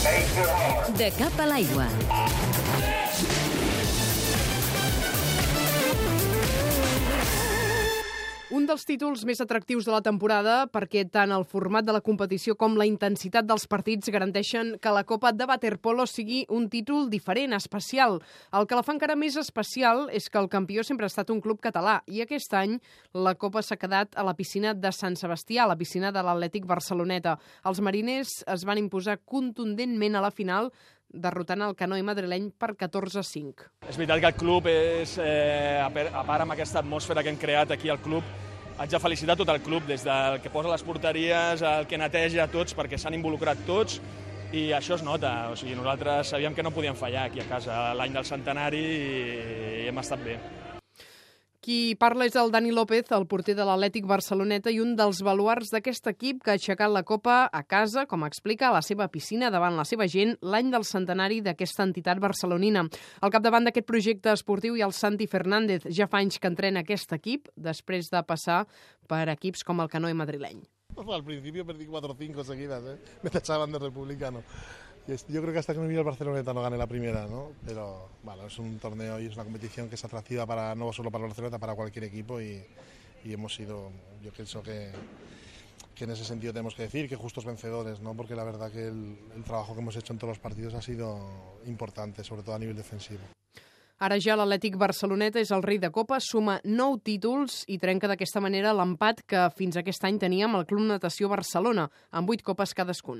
De cap a l'aigua. Dels títols més atractius de la temporada perquè tant el format de la competició com la intensitat dels partits garanteixen que la Copa de Waterpolo sigui un títol diferent, especial. El que la fa encara més especial és que el campió sempre ha estat un club català i aquest any la Copa s'ha quedat a la piscina de Sant Sebastià, a la piscina de l'Atlètic Barceloneta. Els mariners es van imposar contundentment a la final derrotant el canoe madrileny per 14 a 5. És veritat que el club és, eh, a part amb aquesta atmosfera que hem creat aquí al club, haig de felicitar tot el club, des del que posa les porteries, el que neteja, tots, perquè s'han involucrat tots, i això es nota. O sigui, nosaltres sabíem que no podíem fallar aquí a casa l'any del centenari i hem estat bé. Qui parla és el Dani López, el porter de l'Atlètic Barceloneta i un dels baluars d'aquest equip que ha aixecat la Copa a casa, com explica, a la seva piscina davant la seva gent l'any del centenari d'aquesta entitat barcelonina. Al capdavant d'aquest projecte esportiu hi ha el Santi Fernández. Ja fa anys que entrena aquest equip, després de passar per equips com el canoe madrileny. Al principio perdí 4 o 5 seguidas, ¿eh? me tachaban de republicano. Yo creo que hasta que no vino el Barceloneta no gané la primera, ¿no? Pero bueno, es un torneo y es una competición que es atractiva para no solo para el Barceloneta, para cualquier equipo y, y hemos sido, yo pienso que, que en ese sentido tenemos que decir que justos vencedores, ¿no? Porque la verdad que el, el trabajo que hemos hecho en todos los partidos ha sido importante, sobre todo a nivel defensivo. Ara ja l'Atlètic Barceloneta és el rei de Copa, suma 9 títols i trenca d'aquesta manera l'empat que fins aquest any teníem al Club Natació Barcelona, amb 8 copes cadascun.